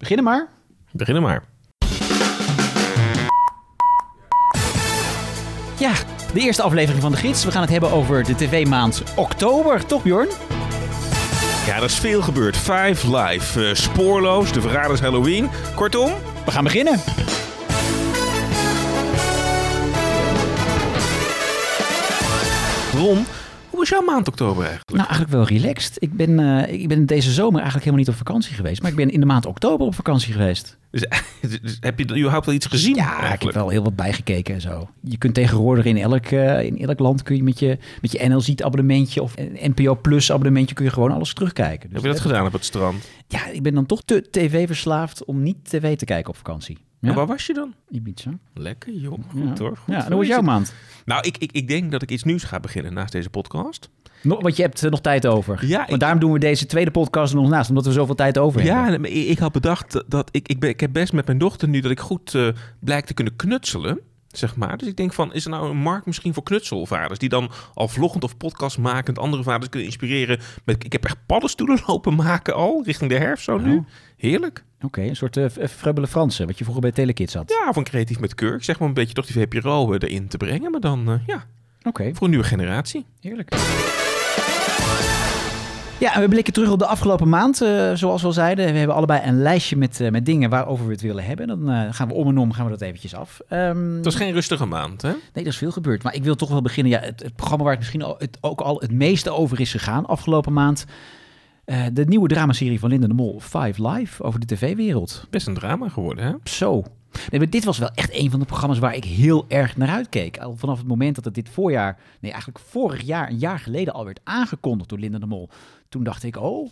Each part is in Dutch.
Beginnen maar. Beginnen maar. Ja, de eerste aflevering van de gids. We gaan het hebben over de tv-maand oktober, toch Bjorn? Ja, er is veel gebeurd. Five Live, eh, Spoorloos, De Verraders Halloween. Kortom, We gaan beginnen. Hoe was jouw maand oktober eigenlijk? Nou, eigenlijk wel relaxed. Ik ben, eh, ik ben deze zomer eigenlijk helemaal niet op vakantie geweest. Maar ik ben in de maand oktober op vakantie geweest. Dus, dus heb je überhaupt wel iets gezien Ja, ik heb wel heel wat bijgekeken en zo. Je kunt tegenwoordig in elk, eh, in elk land kun je met je, met je NLZ abonnementje of NPO Plus abonnementje kun je gewoon alles terugkijken. Dus Heb je dat gedaan op het strand? Ja, ik ben dan toch te tv verslaafd om niet tv te kijken op vakantie. Ja, waar was je dan? Ibiza. Lekker joh, goed Ja. hoor. Goed ja, hoe was is jouw maand? Nou, ik, ik, ik denk dat ik iets nieuws ga beginnen naast deze podcast. Want je hebt eh, nog tijd over. Ja, Want ik- daarom doen we deze tweede podcast nog naast, omdat we zoveel tijd over Ja, hebben. en ik, ik had bedacht dat ik, ik, ben, ik heb best met mijn dochter nu dat ik goed eh blijk te kunnen knutselen. Zeg maar. Dus ik denk van, is er nou een markt misschien voor knutselvaders? Die dan al vloggend of podcastmakend andere vaders kunnen inspireren. Met, ik heb echt paddenstoelen lopen maken al, richting de herfst zo nu. Oh. Heerlijk. Oké, een soort uh, Frebbele Franse, wat je vroeger bij Telekids had. Ja, van creatief met kurk. Zeg maar een beetje toch die VPRO eh, erin te brengen. Maar dan, eh, ja, Oké, voor een nieuwe generatie. heerlijk. Ja, en we blikken terug op de afgelopen maand. eh, zoals we al zeiden, we hebben allebei een lijstje met, eh, met dingen waarover we het willen hebben. Dan eh, gaan we om en om gaan we dat eventjes af. Ehm, Het was geen rustige maand, hè? Nee, er is veel gebeurd. Maar ik wil toch wel beginnen. Ja, het, het programma waar het misschien al, het, ook al het meeste over is gegaan afgelopen maand. de nieuwe dramaserie van Linda de Mol, Five Live, over de tv-wereld. Best een drama geworden, hè? Zo. Nee, maar dit was wel echt een van de programma's waar ik heel erg naar uitkeek. Al vanaf het moment dat het dit voorjaar, nee eigenlijk vorig jaar, een jaar geleden al werd aangekondigd door Linda de Mol. Toen dacht ik, oh,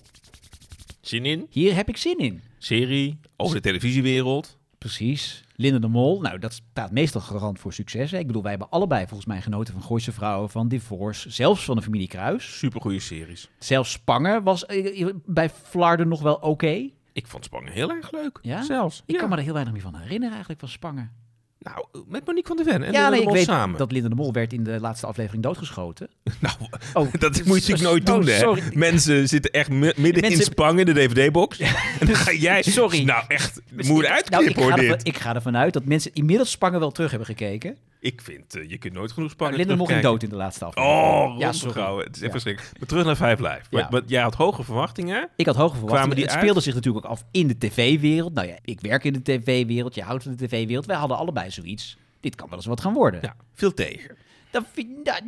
Zin in? hier heb ik zin in. Serie over de televisiewereld. Precies. Linda de Mol, nou dat staat meestal garant voor succes. Hè. Ik bedoel, wij hebben allebei volgens mij genoten van Gooise Vrouwen, van Divorce, zelfs van de familie Kruis. Supergoeie series. Zelfs Spangen was eh, bij Flarden nog wel oké. Ik vond Spangen heel erg leuk. Ja? Zelfs. Ik ja. kan me er heel weinig meer van herinneren eigenlijk van Spangen. Nou, met Monique van der Ven en ja, nee, de ik Mol weet samen. dat Linda de Mol werd in de laatste aflevering doodgeschoten. Nou, Oh, dat moet je natuurlijk nooit oh, doen, hè? Mensen zitten echt mi- midden in Spangen de DVD-box. En dan ga jij... Sorry. Nou, echt, moet je Nou, uitknippen, ik, ga hoor, ervan, dit. ik ga ervan uit dat mensen inmiddels Spangen wel terug hebben gekeken. Ik vind, eh, je kunt nooit genoeg Maar Mol ging terugkijken. dood in de laatste aflevering. Oh, Ja, sorry. Het is echt verschrikkelijk. Maar terug naar Five Live. Ja. Want, want jij had hoge verwachtingen. Ik had hoge verwachtingen. Die het uit? speelde zich natuurlijk ook af in de tv-wereld. Nou ja, ik werk in de tv-wereld, je houdt van de tv-wereld. Wij hadden allebei zoiets. Dit kan wel eens wat gaan worden. Ja, veel tegen. Dan vind, nou,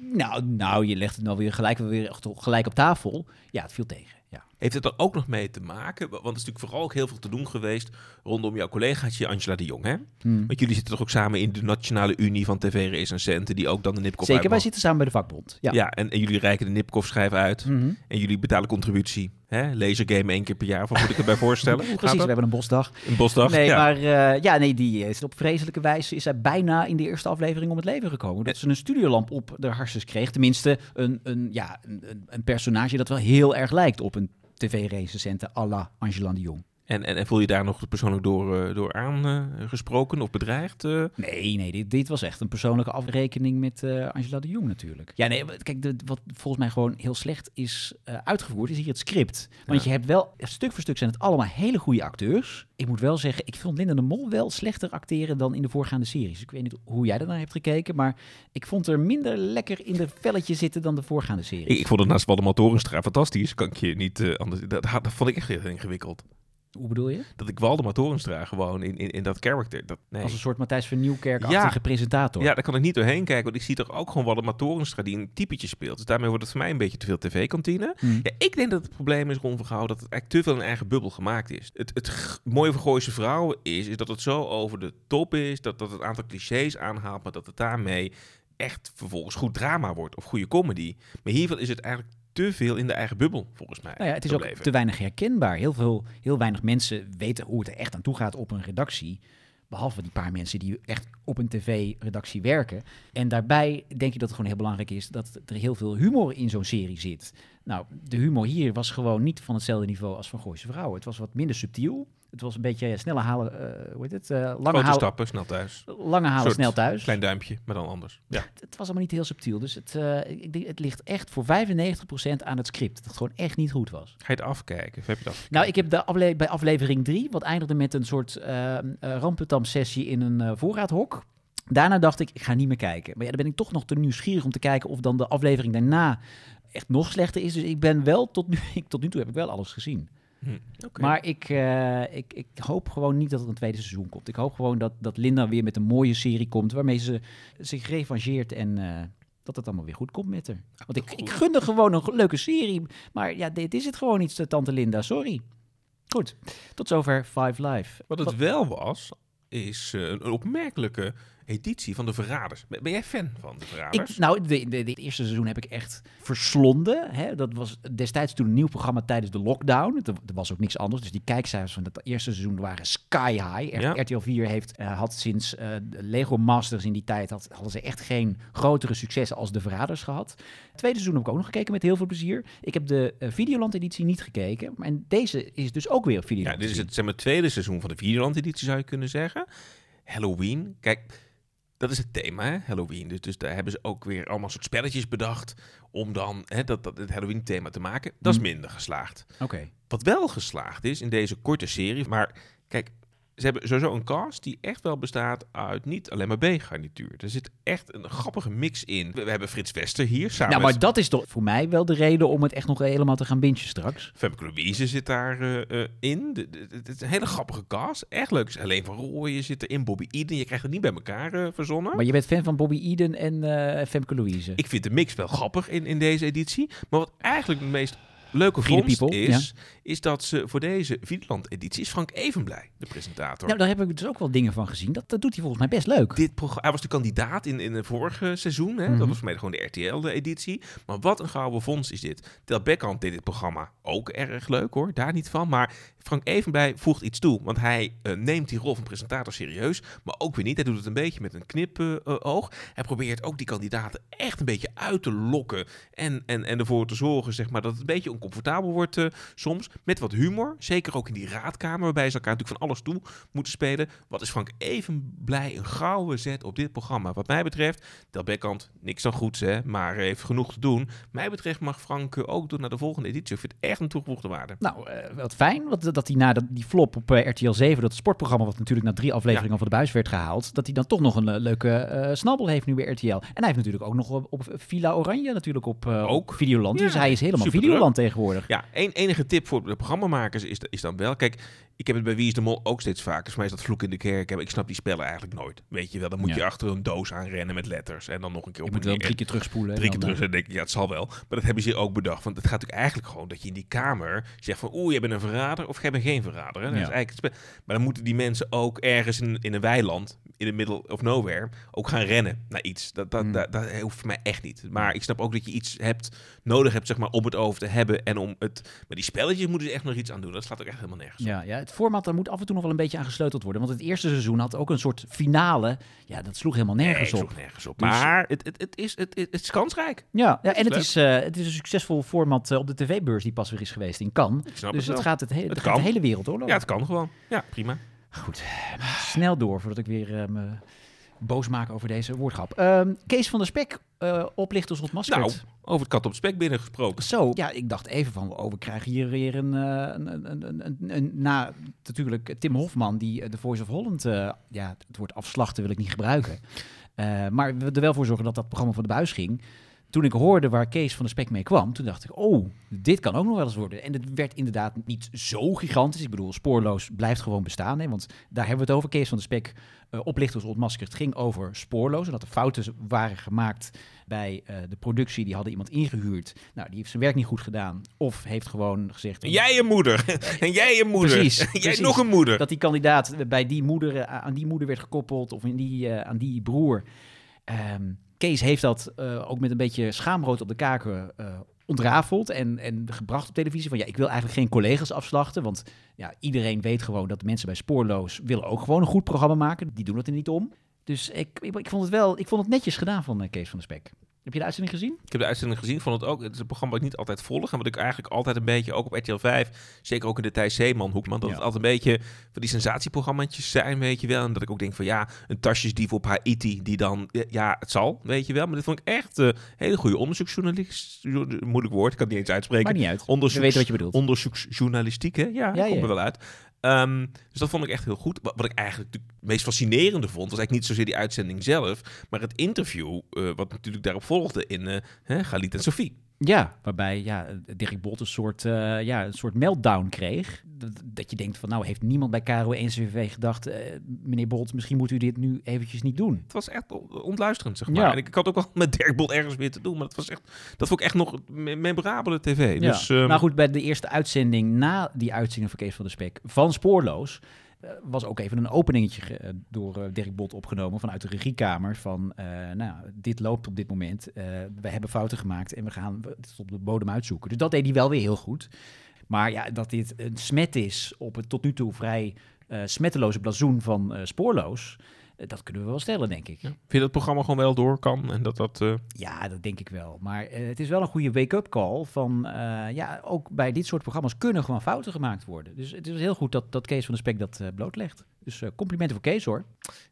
nou, nou, je legt het nou weer gelijk, weer gelijk op tafel. Ja, het viel tegen. Heeft het er ook nog mee te maken? Want er is natuurlijk vooral ook heel veel te doen geweest rondom jouw collegaatje Angela de Jong, hè? Hmm. Want jullie zitten toch ook samen in de Nationale Unie van TV-recensenten, die ook dan de Nipkoff Zeker, wij zitten samen bij de vakbond. Ja. Ja, en, en jullie reiken de Nipkoff-schijf uit. Mhm. En jullie betalen contributie. Hè? Lasergame één keer per jaar. Wat moet ik erbij voorstellen? Precies, we hebben een bosdag. Een bosdag? Nee, ja. maar eh, ja, nee, die is op vreselijke wijze is hij bijna in de eerste aflevering om het leven gekomen. Dat ze een studiolamp op de harses kreeg. Tenminste, een, een, ja, een, een- een personage dat wel heel erg lijkt op een tv-recensente à la Angela de Jong. En, en, en voel je daar nog persoonlijk door, eh, door aangesproken of bedreigd? eh? Nee, nee, dit, dit was echt een persoonlijke afrekening met eh, Angela de Jong natuurlijk. Ja, nee, kijk, de, wat volgens mij gewoon heel slecht is eh, uitgevoerd, is hier het script. Want Ja. je hebt wel, stuk voor stuk zijn het allemaal hele goede acteurs. Ik moet wel zeggen, ik vond Linda de Mol wel slechter acteren dan in de voorgaande series. Ik weet niet hoe jij daarnaar hebt gekeken, maar ik vond er minder lekker in de velletje zitten dan de voorgaande series. Ik, ik vond het naast Waldemar Torenstra fantastisch. Kan ik je niet eh, anders... Dat, dat vond ik echt heel ingewikkeld. Hoe bedoel je? Dat ik Waldemar Torenstra gewoon in, in, in dat character... Dat, nee. Als een soort Matthijs van Nieuwkerk-achtige Ja. presentator. Ja, daar kan ik niet doorheen kijken. Want ik zie toch ook gewoon Waldemar Torenstra die een typetje speelt. Dus daarmee wordt het voor mij een beetje te veel tv-kantine. Hm. Ja, ik denk dat het probleem is, Ron Vergouw, dat het eigenlijk te veel in eigen bubbel gemaakt is. Het, het mooie van Gooise Vrouwen is, is dat het zo over de top is, dat, dat het aantal clichés aanhaalt, maar dat het daarmee echt vervolgens goed drama wordt of goede comedy. Maar hiervan is het eigenlijk te veel in de eigen bubbel, volgens mij. Nou ja, het is ook te weinig herkenbaar. Heel, veel, heel weinig mensen weten hoe het er echt aan toe gaat op een redactie. Behalve die paar mensen die echt op een tv-redactie werken. En daarbij denk ik dat het gewoon heel belangrijk is dat er heel veel humor in zo'n serie zit. Nou, de humor hier was gewoon niet van hetzelfde niveau als van Gooise Vrouwen. Het was wat minder subtiel. Het was een beetje snelle halen, uh, hoe heet het? Uh, lange Grote halen, stappen, snel thuis. Lange halen, snel thuis. Klein duimpje, maar dan anders. Ja. Het, het was allemaal niet heel subtiel. Dus het, uh, ik denk, het ligt echt voor 95% aan het script. Dat het gewoon echt niet goed was. Ga je het afkijken? Of heb je het Nou, ik heb de afle bij aflevering 3, wat eindigde met een soort uh, rampentam-sessie in een voorraadhok. Daarna dacht ik, ik ga niet meer kijken. Maar ja, dan ben ik toch nog te nieuwsgierig om te kijken of dan de aflevering daarna echt nog slechter is. Dus ik ben wel, tot nu, tot nu toe heb ik wel alles gezien. Hm. Okay. Maar ik, uh, ik, ik hoop gewoon niet dat er een tweede seizoen komt. Ik hoop gewoon dat, dat Linda weer met een mooie serie komt... waarmee ze zich revancheert en uh, dat het allemaal weer goed komt met haar. Want ik, ik gunde gewoon een leuke serie. Maar ja, dit is het gewoon niet, tante Linda. Sorry. Goed, tot zover Five Live. Wat het wel was, is uh, een opmerkelijke editie van De Verraders. Ben jij fan van De Verraders? Ik, nou, de, de, de, eerste seizoen heb ik echt verslonden. Hè? Dat was destijds toen een nieuw programma tijdens de lockdown. Er, er was ook niks anders. Dus die kijkcijfers van het eerste seizoen waren sky high. Echt, Ja. RTL 4 heeft, uh, had sinds uh, Lego Masters in die tijd... Had, hadden ze echt geen grotere successen als De Verraders gehad. Het tweede seizoen heb ik ook nog gekeken met heel veel plezier. Ik heb de uh, Videoland-editie niet gekeken. En deze is dus ook weer op Videoland. Ja, dit is het zeg maar, tweede seizoen van de Videoland-editie, zou je kunnen zeggen. Halloween. Kijk, dat is het thema, hè? Halloween. Dus, dus daar hebben ze ook weer allemaal soort spelletjes bedacht om dan hè, dat, dat, het Halloween-thema te maken. Dat is Mm. minder geslaagd. Oké. Okay. Wat wel geslaagd is in deze korte serie, maar kijk, ze hebben sowieso een cast die echt wel bestaat uit niet alleen maar B-garnituur. Er zit echt een grappige mix in. We, we hebben Frits Wester hier samen Nou, maar met dat is toch voor mij wel de reden om het echt nog helemaal te gaan bingen straks. Femke Louise zit daar uh, uh, in. Het is een hele grappige cast. Echt leuk. Helene van Rooyen zit erin. Bobby Eden. Je krijgt het niet bij elkaar uh, verzonnen. Maar je bent fan van Bobby Eden en Femke Louise. Ik vind de mix wel grappig in, in deze editie. Maar wat eigenlijk het meest leuke vondst is, ja. is dat ze voor deze Videoland-editie is Frank Evenblij, de presentator. Nou, daar heb ik dus ook wel dingen van gezien. Dat, dat doet hij volgens mij best leuk. Dit hij was de kandidaat in, in het vorige seizoen. Hè? Mm -hmm. Dat was voor mij gewoon de RTL-editie. Maar wat een gouden vondst is dit. Tel Beckhand deed dit programma ook erg leuk hoor, daar niet van. Maar Frank Evenblij voegt iets toe. Want hij uh, neemt die rol van presentator serieus, maar ook weer niet. Hij doet het een beetje met een knipoog. Uh, hij probeert ook die kandidaten echt een beetje uit te lokken. En, en, en ervoor te zorgen zeg maar, dat het een beetje oncomfortabel wordt soms. Met wat humor. Zeker ook in die raadkamer, waarbij ze elkaar natuurlijk van alles toe moeten spelen. Wat is Frank Evenblij een gouden zet op dit programma. Wat mij betreft, Del Beckhand, niks dan goeds, hè, maar heeft genoeg te doen. Mij betreft mag Frank ook door naar de volgende editie. Ik vind het echt een toegevoegde waarde. Nou, wat fijn. Wat, dat hij na dat, die flop op uh, RTL 7, dat sportprogramma wat natuurlijk na drie afleveringen ja. van de buis werd gehaald, dat hij dan toch nog een uh, leuke uh, snabbel heeft nu bij RTL. En hij heeft natuurlijk ook nog op, op Villa Oranje natuurlijk op, uh, ook. op Videoland. Ja, dus hij is helemaal. Videoland tegenwoordig. Ja, een, enige tip voor de programmamakers is, is dan wel, kijk, ik heb het bij Wie is de Mol ook steeds vaker. Voor mij is dat vloek in de kerk. Ik snap die spellen eigenlijk nooit. Weet je wel, dan moet ja. je achter een doos aan rennen met letters. En dan nog een keer op je moet wel drie keer terugspoelen. Drie keer terug. En denk ik, ja, het zal wel. Maar dat hebben ze ook bedacht. Want het gaat natuurlijk eigenlijk gewoon dat je in die kamer zegt van... Oeh, jij bent een verrader of jij bent geen verrader. Hè? Dat Ja. is eigenlijk maar dan moeten die mensen ook ergens in, in een weiland... in the middle of nowhere... ook gaan rennen naar iets. Dat, dat, Mm. dat, dat hoeft voor mij echt niet. Maar ik snap ook dat je iets hebt, nodig hebt zeg maar, om het over te hebben. En om het... Maar die spelletjes moeten ze echt nog iets aan doen. Dat slaat ook echt helemaal nergens op. Ja, ja, het format daar moet af en toe nog wel een beetje aan gesleuteld worden. Want het eerste seizoen had ook een soort finale. Ja, dat sloeg helemaal nergens Nee, op. sloeg nergens op. Dus- Maar het, het, het, is, het, het is kansrijk. Ja, ja en het is, eh, het is een succesvol format eh, op de tv-beurs die pas weer is geweest in Cannes. Dus het gaat, het he- het Het gaat de hele wereld hoor. Ja, het kan gewoon. Ja, prima. Goed, snel door voordat ik weer eh, me boos maak over deze woordgrap. Ehm, Kees van der Spek, eh oplichters ontmaskerd. Nou, over het kat op spek binnengesproken. Zo, ja, ik dacht even van, oh, we krijgen hier weer een, eh, een, een, een, een, na natuurlijk Tim Hofman, die eh, de Voice of Holland, eh, ja, het woord afslachten wil ik niet gebruiken, Eh, maar we er wel voor zorgen dat dat programma van de buis ging. Toen ik hoorde waar Kees van de Spek mee kwam, toen dacht ik, oh, dit kan ook nog wel eens worden. En het werd inderdaad niet zo gigantisch. Ik bedoel, spoorloos blijft gewoon bestaan, hè, want daar hebben we het over. Kees van de Spek, eh, oplichters ontmaskerd, ging over spoorloos. En dat er fouten waren gemaakt bij eh, de productie. Die hadden iemand ingehuurd. Nou, die heeft zijn werk niet goed gedaan. Of heeft gewoon gezegd... En jij een moeder. en jij een moeder. Precies, jij precies. nog een moeder. dat die kandidaat bij die moeder, eh, aan die moeder werd gekoppeld. Of in die, aan die broer. Ehm, Kees heeft dat eh, ook met een beetje schaamrood op de kaken eh, ontrafeld en, en gebracht op televisie. Van ja, ik wil eigenlijk geen collega's afslachten. Want ja, iedereen weet gewoon dat de mensen bij Spoorloos willen ook gewoon een goed programma maken. Die doen het er niet om. Dus ik, ik, vond het wel, ik vond het netjes gedaan van eh, Kees van der Spek. Heb je de uitzending gezien? Ik heb de uitzending gezien, vond het ook. Het is een programma wat ik niet altijd volg. En wat ik eigenlijk altijd een beetje, ook op RTL 5, zeker ook in de Thijs Zeeman hoekman, dat Ja. het altijd een beetje van die sensatieprogramma's zijn, weet je wel. En dat ik ook denk van ja, een tasjesdief op Haiti, die dan, ja, het zal, weet je wel. Maar dit vond ik echt een hele goede onderzoeksjournalistiek, moeilijk woord, ik kan het niet eens uitspreken. Maakt niet uit. Onderzoeks, We weten wat je bedoelt. Onderzoeksjournalistiek, hè? Ja, Ja, dat komt er wel uit. Ehm, dus dat vond ik echt heel goed. Wat, ik eigenlijk het meest fascinerende vond, was eigenlijk niet zozeer die uitzending zelf, maar het interview eh, wat natuurlijk daarop volgde in hè, Galit en Sophie. Ja, waarbij ja, Dirk Bolt een soort, eh, ja, een soort meltdown kreeg. Dat, dat je denkt van, nou, heeft niemand bij KRO NCV gedacht... eh, meneer Bolt, misschien moet u dit nu eventjes niet doen. Het was echt on- ontluisterend, zeg maar. Ja. En ik, ik had ook wel met Dirk Bolt ergens weer te doen, maar dat was echt, dat vond ik echt nog me- memorabele tv. Dus, ja. ehm, nou goed, bij de eerste uitzending na die uitzending van Kees van de Spek van Spoorloos... eh, was ook even een openingetje ge- eh, door eh, Dirk Bot opgenomen vanuit de regiekamer. Van, nou, dit loopt op dit moment. we hebben fouten gemaakt en we gaan het op de bodem uitzoeken. Dus dat deed hij wel weer heel goed. Maar ja, dat dit een smet is op het tot nu toe vrij smetteloze blazoen van Spoorloos... eh, dat kunnen we wel stellen, denk ik. ja. Vind je dat het programma gewoon wel door kan en dat dat... eh, Ja, dat denk ik wel. Maar eh, het is wel een goede wake-up call van... ja, ook bij dit soort programma's kunnen gewoon fouten gemaakt worden. Dus het is heel goed dat, dat Kees van de Spek dat blootlegt. Dus eh, complimenten voor Kees, hoor.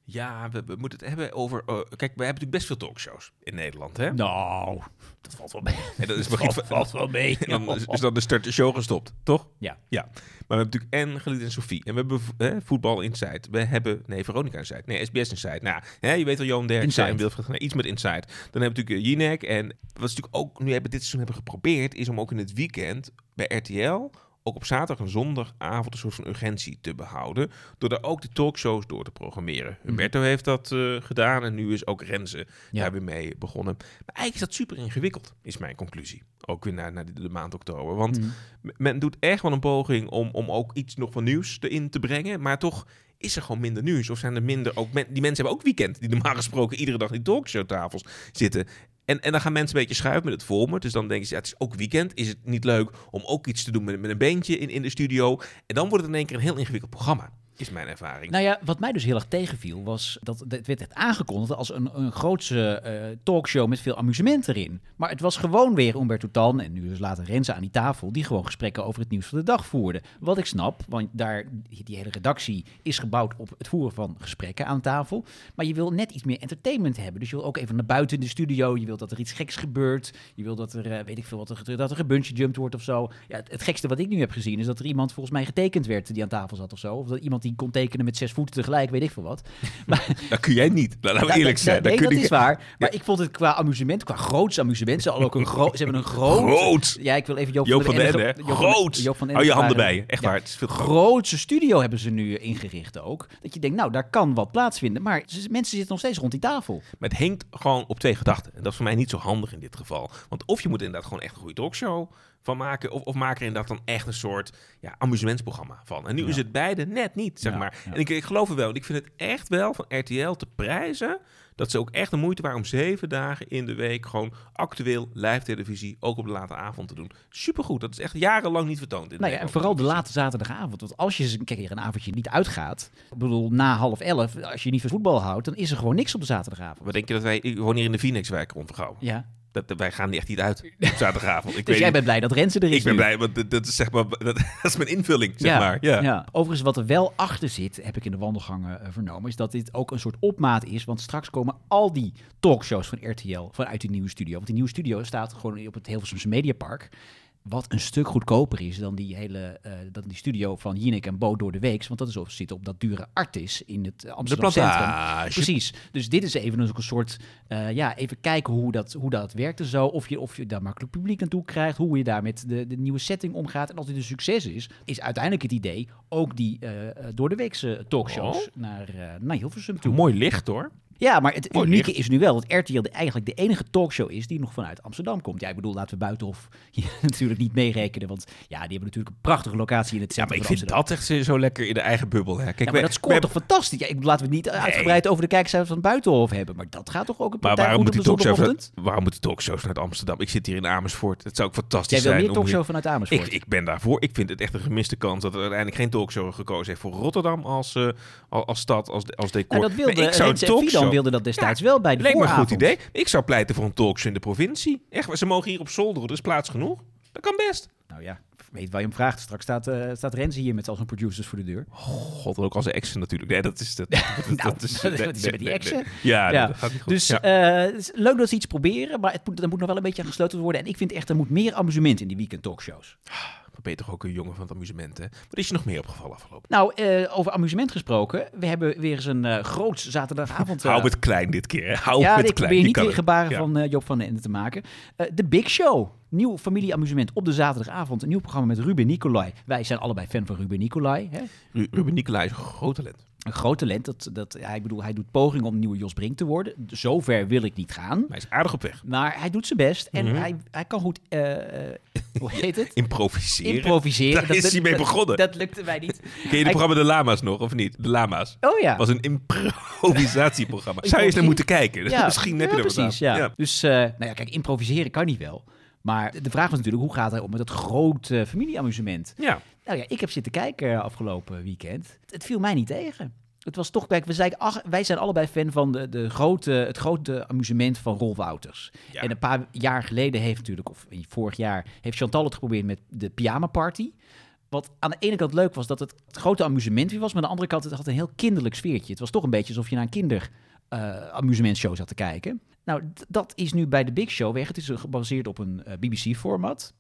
ja, we, we moeten het hebben over... eh, kijk, we hebben natuurlijk best veel talkshows in Nederland, hè? Nou, dat valt wel mee. En dat is begin van- wel mee. En dan is, is dan de start de show gestopt, toch? Ja. ja. Maar we hebben natuurlijk en Galit en Sophie. En we hebben hè, Voetbal Inside. We hebben, nee, Veronica Inside. Nee, SBS Inside. Nou, hè, je weet wel, Johan Derksen en iets met Inside. Dan hebben we natuurlijk eh, Jinek. En wat ze natuurlijk ook nu hebben dit seizoen hebben geprobeerd, is om ook in het weekend bij RTL ook op zaterdag en zondagavond een soort van urgentie te behouden. Door daar ook de talkshows door te programmeren. Humberto heeft dat eh, gedaan en nu is ook Renze Ja. daar weer mee begonnen. Maar eigenlijk is dat super ingewikkeld, is mijn conclusie. Ook weer naar, naar de, de maand oktober. Want Mhm. men doet echt wel een poging om, om ook iets nog van nieuws erin te brengen. Maar toch is er gewoon minder nieuws. Of zijn er minder ook... men- die mensen hebben ook weekend. Die normaal gesproken iedere dag in talkshowtafels zitten. En, en dan gaan mensen een beetje schuiven met het format. Dus dan denken ze, ja, het is ook weekend. Is het niet leuk om ook iets te doen met, met een beentje in, in de studio? En dan wordt het in één keer een heel ingewikkeld programma. Is mijn ervaring. Nou ja, wat mij dus heel erg tegenviel was dat het werd aangekondigd als een, een grootse eh, talkshow met veel amusement erin. Maar het was gewoon weer Umberto Tan en nu dus later Renze aan die tafel die gewoon gesprekken over het nieuws van de dag voerden. Wat ik snap, want daar die hele redactie is gebouwd op het voeren van gesprekken aan tafel. Maar je wil net iets meer entertainment hebben. Dus je wil ook even naar buiten in de studio. Je wil dat er iets geks gebeurt. Je wil dat er, eh, weet ik veel, wat er, dat er gebungee jumped wordt of zo. Ja, het, het gekste wat ik nu heb gezien is dat er iemand volgens mij getekend werd die aan tafel zat of zo. Of dat iemand die kon tekenen met zes voeten tegelijk, weet ik veel wat. Dat kun jij niet. Laten we eerlijk dat- zijn. Nee, kun dat ik- is waar. Maar ik vond het qua amusement, qua groots amusement. Ze, ook een ze hebben een groot... Groot. Ja, ik wil even Joop, Joop van den Ende Groot. Joop van Hou je handen bij. Echt waar. Het is veel. Grootste studio hebben ze nu ingericht ook. Dat je denkt, nou, daar kan wat plaatsvinden. Maar mensen zitten nog steeds rond die tafel. Maar het hangt gewoon op twee gedachten. En dat is voor mij niet zo handig in dit geval. Want of je moet inderdaad gewoon echt een goede talkshow van maken. Of, of maak er inderdaad dan echt een soort ja, amusementsprogramma van. En nu Ja. is het beide net niet, zeg Ja, maar. En ik, ik geloof het wel. Ik vind het echt wel van RTL te prijzen. Dat ze ook echt de moeite waren om zeven dagen in de week gewoon actueel live televisie ook op de late avond te doen. Supergoed. Dat is echt jarenlang niet vertoond. In Nou ja, en vooral de late zaterdagavond. Want als je eens een keer een avondje niet uitgaat. Ik bedoel, na half elf, als je niet van voetbal houdt, dan is er gewoon niks op de zaterdagavond. Wat denk je dat wij... Ik woon hier in de Phoenixwijk onvergouwen. Ja. Dat, wij gaan echt niet uit op zaterdagavond. Ik Dus weet jij bent blij dat Renze er is Ik ben nu. blij, want dat, dat is zeg maar... Dat, dat is mijn invulling, zeg maar. Ja. Overigens, wat er wel achter zit, heb ik in de wandelgangen eh, vernomen, is dat dit ook een soort opmaat is. Want straks komen al die talkshows van RTL vanuit die nieuwe studio. Want die nieuwe studio staat gewoon op het Hilversumse Mediapark. Wat een stuk goedkoper is dan die hele dan die studio van Jinek en Bo door de weeks. Want dat is op, zit op dat dure Artis in het Amsterdam Centrum. Precies. Dus dit is even een soort, eh, ja, even kijken hoe dat, hoe dat werkt en zo. Of je, of je daar makkelijk publiek naartoe krijgt. Hoe je daar met de, de nieuwe setting omgaat. En als dit een succes is, is uiteindelijk het idee ook die eh, door de weekse talkshows Oh. naar, naar Hilversum toe. Mooi licht hoor. Ja, maar het Mooi unieke licht. is nu wel dat RTL de, eigenlijk de enige talkshow is die nog vanuit Amsterdam komt. Ja, ik bedoel, laten we Buitenhof hier natuurlijk niet meerekenen. Want ja, die hebben natuurlijk een prachtige locatie in het Ja, maar centrum ik vind dat echt zo lekker in de eigen bubbel. Hè. Kijk, Ja, maar wij- dat scoort wij- toch fantastisch? Ja, ik, laten we het niet uitgebreid over de kijkcijfers van Buitenhof hebben. Maar dat gaat toch ook een Maar partij waarom goed moet, op de waarom moet die talkshows vanuit Amsterdam? Ik zit hier in Amersfoort. Het zou ook Jij fantastisch wil zijn. meer om talkshow hier- vanuit Amersfoort? Ik, ik ben daarvoor. Ik vind het echt een gemiste kans dat er uiteindelijk geen talkshow gekozen heeft voor Rotterdam als, eh, als, stad, als, als decor. nou, dat wilde Maar ik zou een Rens Jan wilde dat destijds wel bij de Lijkt me een goed vooravond. idee. Ik zou pleiten voor een talkshow in de provincie. Echt, ze mogen hier op zolder, er is plaats genoeg. Dat kan best. Nou ja, weet waar je hem vraagt. Straks staat, eh staat Renze hier met al zijn producers voor de deur. God, ook als een exen natuurlijk. Nee, dat is... Dat, dat, Nou, is, wat is met die exen? Ja, Ja, dat. Dus Ja. eh, leuk dat ze iets proberen, maar het moet, er moet nog wel een beetje aan gesloten worden. En ik vind echt, er moet meer amusement in die weekend talkshows. Ben je toch ook een jongen van het amusement, hè? Wat is je nog meer opgevallen afgelopen? Nou, eh, over amusement gesproken. We hebben weer eens een eh groot zaterdagavond. eh, Hou het klein dit keer, hè? Hou ja, het ik klein. probeer niet het. gebaren Ja. van eh, Joop van den Ende te maken. Eh, De Big Show. Nieuw familieamusement op de zaterdagavond. Een nieuw programma met Ruben Nicolai. Wij zijn allebei fan van Ruben Nicolai. Hè? Ru- Ruben Nicolai is een groot talent. Een groot talent. Dat, dat, ja, ik bedoel, hij doet pogingen om nieuwe Jos Brink te worden. Zover wil ik niet gaan. Hij is aardig op weg. Maar hij doet zijn best. En Mhm. hij, hij kan goed... eh, eh, hoe heet het? Improviseren. Improviseren. Daar is hij mee begonnen. Dat, lukte mij niet. Ken je het Hij- programma De Lama's nog, of niet? De Lama's. Oh ja. was een improvisatieprogramma. Zou je eens naar moeten kijken? Ja, Misschien heb je ja, er wat precies. aan. Ja. Dus, eh, nou ja, kijk, improviseren kan niet wel. Maar de vraag was natuurlijk, hoe gaat hij om met het grote familieamusement? Ja. Nou ja, ik heb zitten kijken eh, afgelopen weekend. Het viel mij niet tegen. Het was toch, kijk, we zijn, ach, wij zijn allebei fan van de, de grote, het grote amusement van Rolf Wouters. Ja. En een paar jaar geleden heeft natuurlijk, of vorig jaar, heeft Chantal het geprobeerd met de pyjama party. Wat aan de ene kant leuk was dat het, het grote amusement weer was, maar aan de andere kant het had een heel kinderlijk sfeertje. Het was toch een beetje alsof je naar een kinder eh, amusementshow zat te kijken. Nou, dat is nu bij de Big Show weg. Het is eh, gebaseerd op een BBC-format.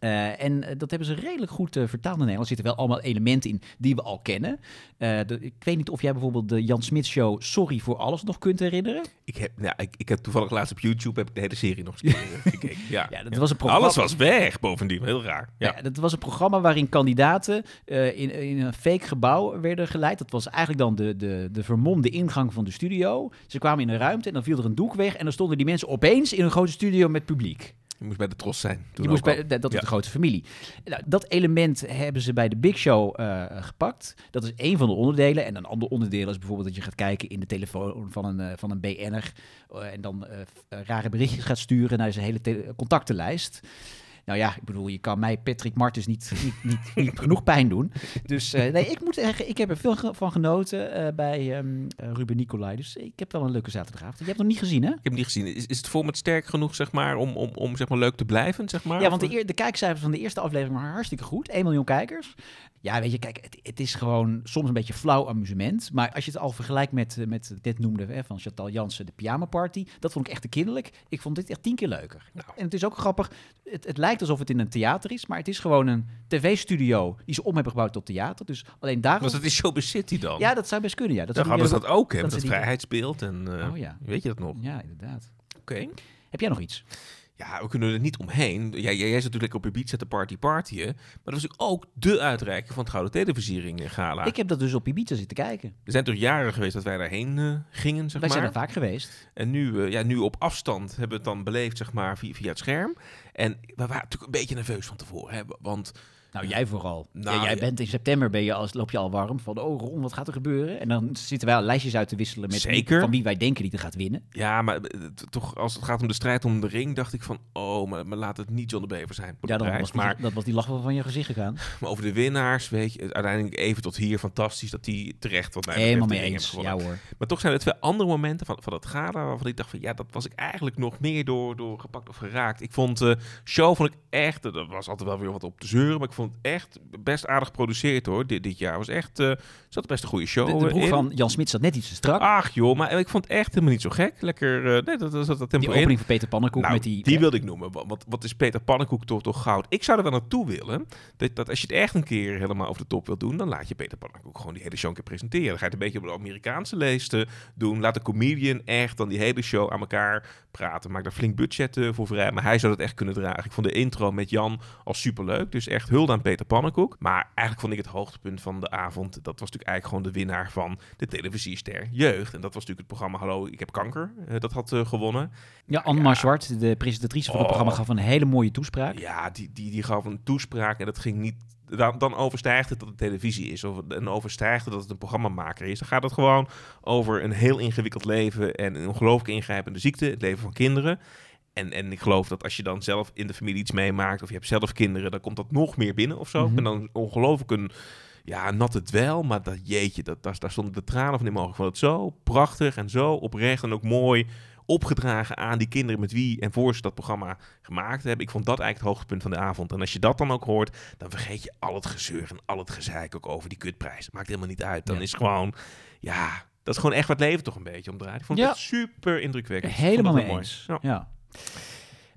Eh, en eh, dat hebben ze redelijk goed eh, vertaald in Nederland. Er zitten wel allemaal elementen in die we al kennen. De- ik weet niet of jij bijvoorbeeld de Jan Smit Show Sorry voor Alles nog kunt herinneren. Ik heb, nou, ik, ik heb toevallig laatst op YouTube heb ik de hele serie nog eens gekeken. Ja. Ja, dat was een programma. Alles was weg bovendien. Heel raar. Ja. Ja. dat was een programma waarin kandidaten in, in een fake gebouw werden geleid. Dat was eigenlijk dan de, de, de vermomde ingang van de studio. Ze kwamen in een ruimte en dan viel er een doek weg. En dan stonden die mensen opeens in een grote studio met publiek. Je moest bij de Tros zijn. Je moest bij, dat is de grote familie. Nou, dat element hebben ze bij de Big Show eh, gepakt. Dat is één van de onderdelen. En een ander onderdeel is bijvoorbeeld dat je gaat kijken in de telefoon van een, eh, van een BN'er. eh, en dan rare berichtjes gaat sturen naar zijn hele contactenlijst. Nou ja, ik bedoel, je kan mij Patrick Martens niet, niet, niet, niet genoeg pijn doen. Dus eh, nee, ik moet zeggen, ik heb er veel van genoten eh, bij ehm, eh, Ruben Nicolai. Dus ik heb wel een leuke zaterdagavond. Je hebt het nog niet gezien, hè? Ik heb hem niet gezien. Is, is het format sterk genoeg zeg maar, om, om, om zeg maar, leuk te blijven? Zeg maar? Ja, want de, eer- de kijkcijfers van de eerste aflevering waren hartstikke goed. 1 miljoen kijkers. Ja, weet je, kijk, het, het is gewoon soms een beetje flauw amusement. Maar als je het al vergelijkt met, met dit noemde hè, van Chantal Jansen, de pyjama party. Dat vond ik echt te kinderlijk. Ik vond dit echt tien keer leuker. Nou. En het is ook grappig. Het, het lijkt alsof het in een theater is. Maar het is gewoon een tv-studio die ze om hebben gebouwd tot theater. Dus alleen daarom... Was het in Showbiz City dan? Ja, dat zou best kunnen, ja. Dat dan hadden ze dat ook, hè? dat Dat, dat vrijheidsbeeld en... eh, Oh ja. Weet je dat nog? Ja, inderdaad. Oké. Heb jij nog iets? Ja, we kunnen er niet omheen. Jij, jij zit natuurlijk op Ibiza te party partyen. Maar dat was natuurlijk ook de uitreiking van het Gouden Televisiering eh, Gala. Ik heb dat dus op Ibiza zitten kijken. Er zijn toch jaren geweest dat wij daarheen eh, gingen, zeg Wij zijn maar. er vaak geweest. En nu, ja, nu op afstand hebben we het dan beleefd, zeg maar, via, via het scherm. En we waren natuurlijk een beetje nerveus van tevoren. Hè? Want Nou, jij vooral. Nou, ja, jij ja. bent in september ben je als, loop je al warm van, oh Ron, wat gaat er gebeuren? En dan zitten wij al lijstjes uit te wisselen met wie- Zeker. van wie wij denken die er gaat winnen. ja, maar eh, toch als het gaat om de strijd om de ring, dacht ik van, oh, maar, maar laat het niet John de Bever zijn. Ja, dan maar, dat was die lach wel van je gezicht gegaan. maar over de winnaars, weet je, uiteindelijk even tot hier fantastisch dat die terecht wat mij betreft Helemaal mee eens. Ja hoor. Maar toch zijn er twee andere momenten van, van het gala waarvan ik dacht van ja, dat was ik eigenlijk nog meer door, door gepakt of geraakt. Ik vond de show vond ik echt, er was altijd wel weer wat op te zeuren, maar ik vond het echt best aardig geproduceerd hoor. Dit, dit jaar was echt, eh zat best een goede show De, de broek in. van Jan Smit zat net iets te strak. Ach joh, maar ik vond het echt helemaal niet zo gek. Lekker, eh, nee, dat, dat dat tempo die in. opening van Peter Pannenkoek Nou, met die... wilde ik noemen. Wat, wat, is Peter Pannenkoek toch, toch goud? Ik zou er wel naartoe willen. Dat, dat als je het echt een keer helemaal over de top wilt doen, dan laat je Peter Pannenkoek gewoon die hele show een keer presenteren. Dan ga je het een beetje op de Amerikaanse leest eh, doen. Laat de comedian echt dan die hele show aan elkaar praten. Maak daar flink budget voor vrij. Maar hij zou dat echt kunnen dragen. Ik vond de intro met Jan al superleuk. Dus echt hulde aan Peter Pannenkoek. Maar eigenlijk vond ik het hoogtepunt van de avond. Dat was natuurlijk eigenlijk gewoon de winnaar van de televisiester Jeugd. En dat was natuurlijk het programma Hallo, ik heb kanker. eh, dat had eh, gewonnen. Ja, Anne Zwart, de presentatrice van het Oh. programma, gaf een hele mooie toespraak. Ja, die, die, die gaf een toespraak en dat ging niet... Dan, dan overstijgt het dat het televisie is. Of en overstijgt het dat het een programmamaker is. Dan gaat het gewoon over een heel ingewikkeld leven... en een ongelooflijk ingrijpende ziekte. Het leven van kinderen. En, en ik geloof dat als je dan zelf in de familie iets meemaakt... of je hebt zelf kinderen, dan komt dat nog meer binnen of zo. Mhm. En dan ongelooflijk een... ja, nat het wel, maar dat jeetje, dat, daar, daar stonden de tranen van in mijn ogen. Ik vond het zo prachtig en zo oprecht en ook mooi opgedragen aan die kinderen met wie en voor ze dat programma gemaakt hebben. Ik vond dat eigenlijk het hoogtepunt van de avond. En als je dat dan ook hoort, dan vergeet je al het gezeur en al het gezeik ook over die kutprijs. Maakt helemaal niet uit. Dan Ja. is gewoon, ja, dat is gewoon echt wat leven toch een beetje omdraait. Ik vond het Ja. super indrukwekkend. Helemaal mee dat eens. mooi. Ja. Ja.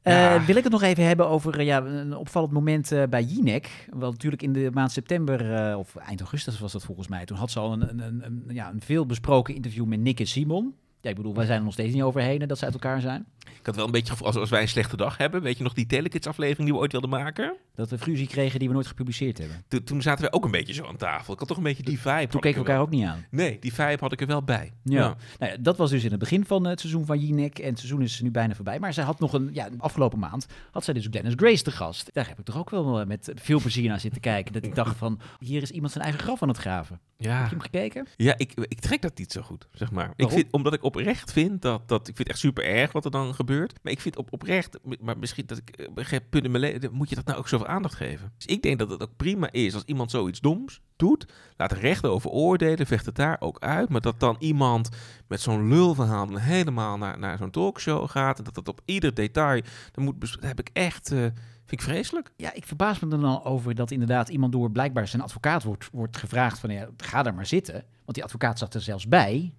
Eh, wil ik het nog even hebben over eh, ja, een opvallend moment eh, bij Jinek. Wel natuurlijk in de maand september, of eind augustus was dat volgens mij. Toen had ze al een, een, ja, een veel besproken interview met Nick en Simon. Ja, ik bedoel, wij zijn er nog steeds niet overheen dat ze uit elkaar zijn. Ik had wel een beetje gevoel, als, als wij een slechte dag hebben, weet je nog die Telekids aflevering die we ooit wilden maken? Dat we fruzie kregen die we nooit gepubliceerd hebben. Toen, toen zaten wij ook een beetje zo aan tafel. Ik had toch een beetje die vibe. Toen keken we elkaar wel. ook niet aan. Nee, die vibe had ik er wel bij. Ja. Nou ja, dat was dus in het begin van het seizoen van Jinek. En het seizoen is nu bijna voorbij. Maar zij had nog een, ja, afgelopen maand had zij dus Dennis Grace te gast. Daar heb ik toch ook wel eh, met veel plezier naar zitten kijken. Dat ik dacht van, hier is iemand zijn eigen graf aan het graven. Ja. Heb je hem gekeken? Ja, ik, ik trek dat niet zo goed, zeg maar. Ik vind, omdat ik oprecht vind dat, dat... Ik vind het echt super erg wat er dan gebeurt. Maar ik vind op, oprecht... Maar misschien dat ik... eh, leven... Moet je dat nou ook zoveel aandacht geven? Dus ik denk dat het ook prima is als iemand zoiets doms doet. Laat de rechter over oordelen. Vecht het daar ook uit. Maar dat dan iemand met zo'n lulverhaal helemaal naar, naar zo'n talkshow gaat. En dat dat op ieder detail... Dan moet, heb ik echt... eh, vind ik vreselijk. Ja, ik verbaas me er dan over dat inderdaad iemand door blijkbaar zijn advocaat wordt, wordt gevraagd van ja, ga daar maar zitten. Want die advocaat zat er zelfs bij.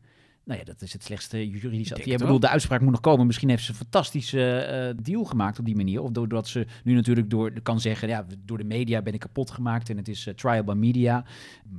Nou ja, dat is het slechtste juridische advies. Ik bedoel, de uitspraak moet nog komen. Misschien heeft ze een fantastische eh, deal gemaakt op die manier. Of doordat ze nu natuurlijk door, kan zeggen, ja, door de media ben ik kapot gemaakt en het is eh, trial by media.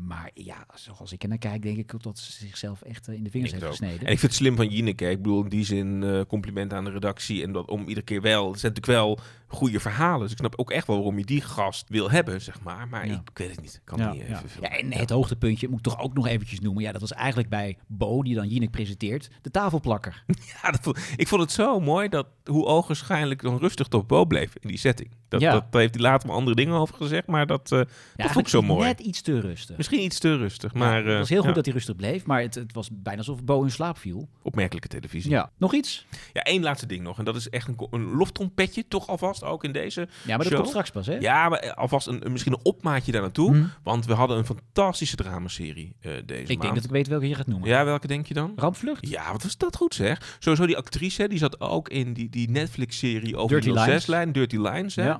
Maar ja, zoals ik er naar kijk, denk ik dat ze zichzelf echt eh, in de vingers Ik heeft ook. gesneden. En ik vind het slim van Jineke. Ik bedoel, in die zin compliment aan de redactie. En dat om iedere keer wel. Het zijn natuurlijk wel goede verhalen. Dus ik snap ook echt wel waarom je die gast wil hebben, zeg maar. Maar Ja. ik weet het niet. Ik kan Ja, niet ja. even ja, en het hoogtepuntje moet ik toch ook nog eventjes noemen. Ja, dat was eigenlijk bij Bo, die dan Jinek presenteert, de tafelplakker. Ja, dat vond- ik vond het zo mooi dat hoe ogenschijnlijk dan rustig toch Bo bleef in die setting. Dat, Ja. dat, daar heeft hij later wel andere dingen over gezegd. Maar dat, eh, Ja, dat vond ik zo mooi. Net iets te rustig. Misschien iets te rustig. Ja, Maar het eh, was heel goed ja, dat hij rustig bleef, maar het, het was bijna alsof Bo in slaap viel. opmerkelijke televisie. Ja. Nog iets? Ja, één laatste ding nog. En dat is echt een, een loftrompetje, toch alvast ook in deze. Ja, maar dat Show? komt straks pas, hè? Ja, maar eh, alvast een, misschien een opmaatje daar naartoe. Hm. Want we hadden een fantastische dramaserie eh deze Ik maand. denk dat ik weet welke je gaat noemen. Ja, welke denk je dan? Rampvlucht? Ja, wat was dat goed zeg. Sowieso die actrice, hè, die zat ook in die, die Netflix-serie over Dirty die Lines. 06-lijn, Dirty Lines. Hè? Ja.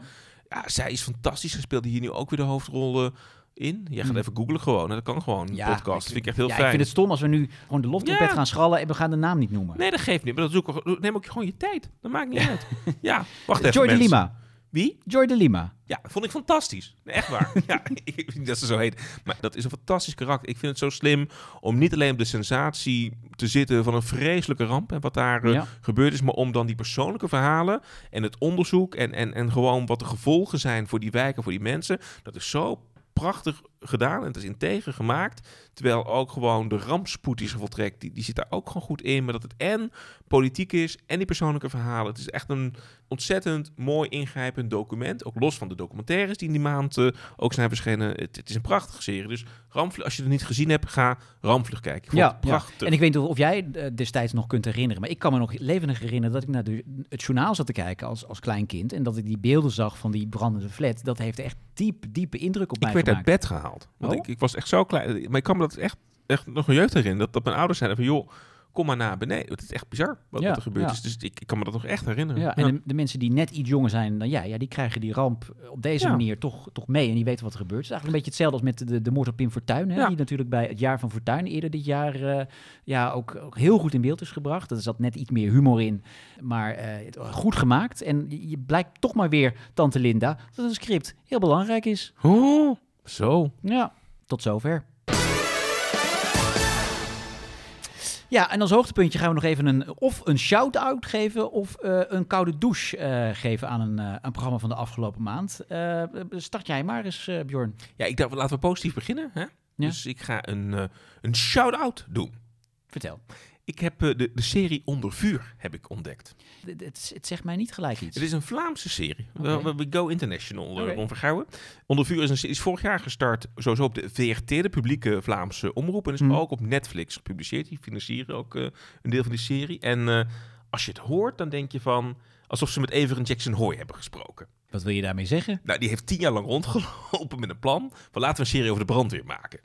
Ja. zij is fantastisch. Ze speelde hier nu ook weer de hoofdrollen in. Jij gaat Hm. even googlen gewoon. hè. Dat kan gewoon, Ja, podcast. Dat vind ik echt heel ja, fijn. ik vind het stom als we nu gewoon de loftrompet Ja. gaan schallen en we gaan de naam niet noemen. Nee, dat geeft niet. Maar dat zoek, neem ook gewoon je tijd. Dat maakt niet uit. Ja, wacht even Joy de. Lima. Wie? Joy de Lima. Ja, vond ik fantastisch. Nee, echt waar. ja, ik dat ze zo heet. Maar dat is een fantastisch karakter. Ik vind het zo slim om niet alleen op de sensatie te zitten van een vreselijke ramp en wat daar eh, Ja. gebeurd is, maar om dan die persoonlijke verhalen en het onderzoek en, en, en gewoon wat de gevolgen zijn voor die wijken, voor die mensen. Dat is zo prachtig gedaan en het is integer gemaakt. Terwijl ook gewoon de rampspoed die zich voltrekt, die, die zit daar ook gewoon goed in. Maar dat het en politiek is en die persoonlijke verhalen. Het is echt een ontzettend mooi ingrijpend document. Ook los van de documentaires die in die maand eh, ook zijn verschenen. Het, het is een prachtige serie. Dus Rampvlucht, als je het niet gezien hebt, ga Rampvlucht kijken. Ik Ja, prachtig. En ik weet niet of jij eh, destijds nog kunt herinneren, maar ik kan me nog levendig herinneren dat ik naar de, het journaal zat te kijken als, als klein kind en dat ik die beelden zag van die brandende flat. Dat heeft echt diep, diepe indruk op Ik mij werd uit gemaakt. bed gehaald. Want Oh? ik, ik was echt zo klein. Maar ik kan me dat echt, echt nog een jeugd herinneren. Dat, dat mijn ouders zeiden van, joh, kom maar naar beneden. Het is echt bizar wat, Ja, wat er gebeurd ja. is. Dus ik, ik kan me dat nog echt herinneren. Ja, en de, de mensen die net iets jonger zijn dan jij, ja, die krijgen die ramp op deze manier toch, toch mee en die weten wat er gebeurt. Het is eigenlijk een beetje hetzelfde als met de, de moord op Pim Fortuyn, hè, Ja. die natuurlijk bij het jaar van Fortuyn eerder dit jaar eh, ja, ook, ook heel goed in beeld is gebracht. Er zat net iets meer humor in, maar eh, het- goed gemaakt. En je, je blijkt toch maar weer, Tante Linda, dat een script heel belangrijk is. Oh, zo. Ja, tot zover. Ja, en als hoogtepuntje gaan we nog even een, of een shout-out geven of eh, een koude douche eh, geven aan een, eh, een programma van de afgelopen maand. Start jij maar eens, Bjorn. Ja, ik dacht, laten we positief beginnen. Hè? Dus ik ga een, een shout-out doen. Vertel. Ik heb eh, de, de serie Onder Vuur heb ik ontdekt. Het, het, het zegt mij niet gelijk iets. Het is een Vlaamse serie. We, we go international, eh. Ron Vergouwen. Onder Vuur is, een, is vorig jaar gestart, sowieso op de VRT, de publieke Vlaamse omroep. En is Hmm. ook op Netflix gepubliceerd. Die financieren ook eh, een deel van die serie. En eh, als je het hoort, dan denk je van... alsof ze met Everen Jackson Hoy hebben gesproken. Wat wil je daarmee zeggen? Nou, die heeft tien jaar lang rondgelopen met een plan van laten we een serie over de brandweer maken.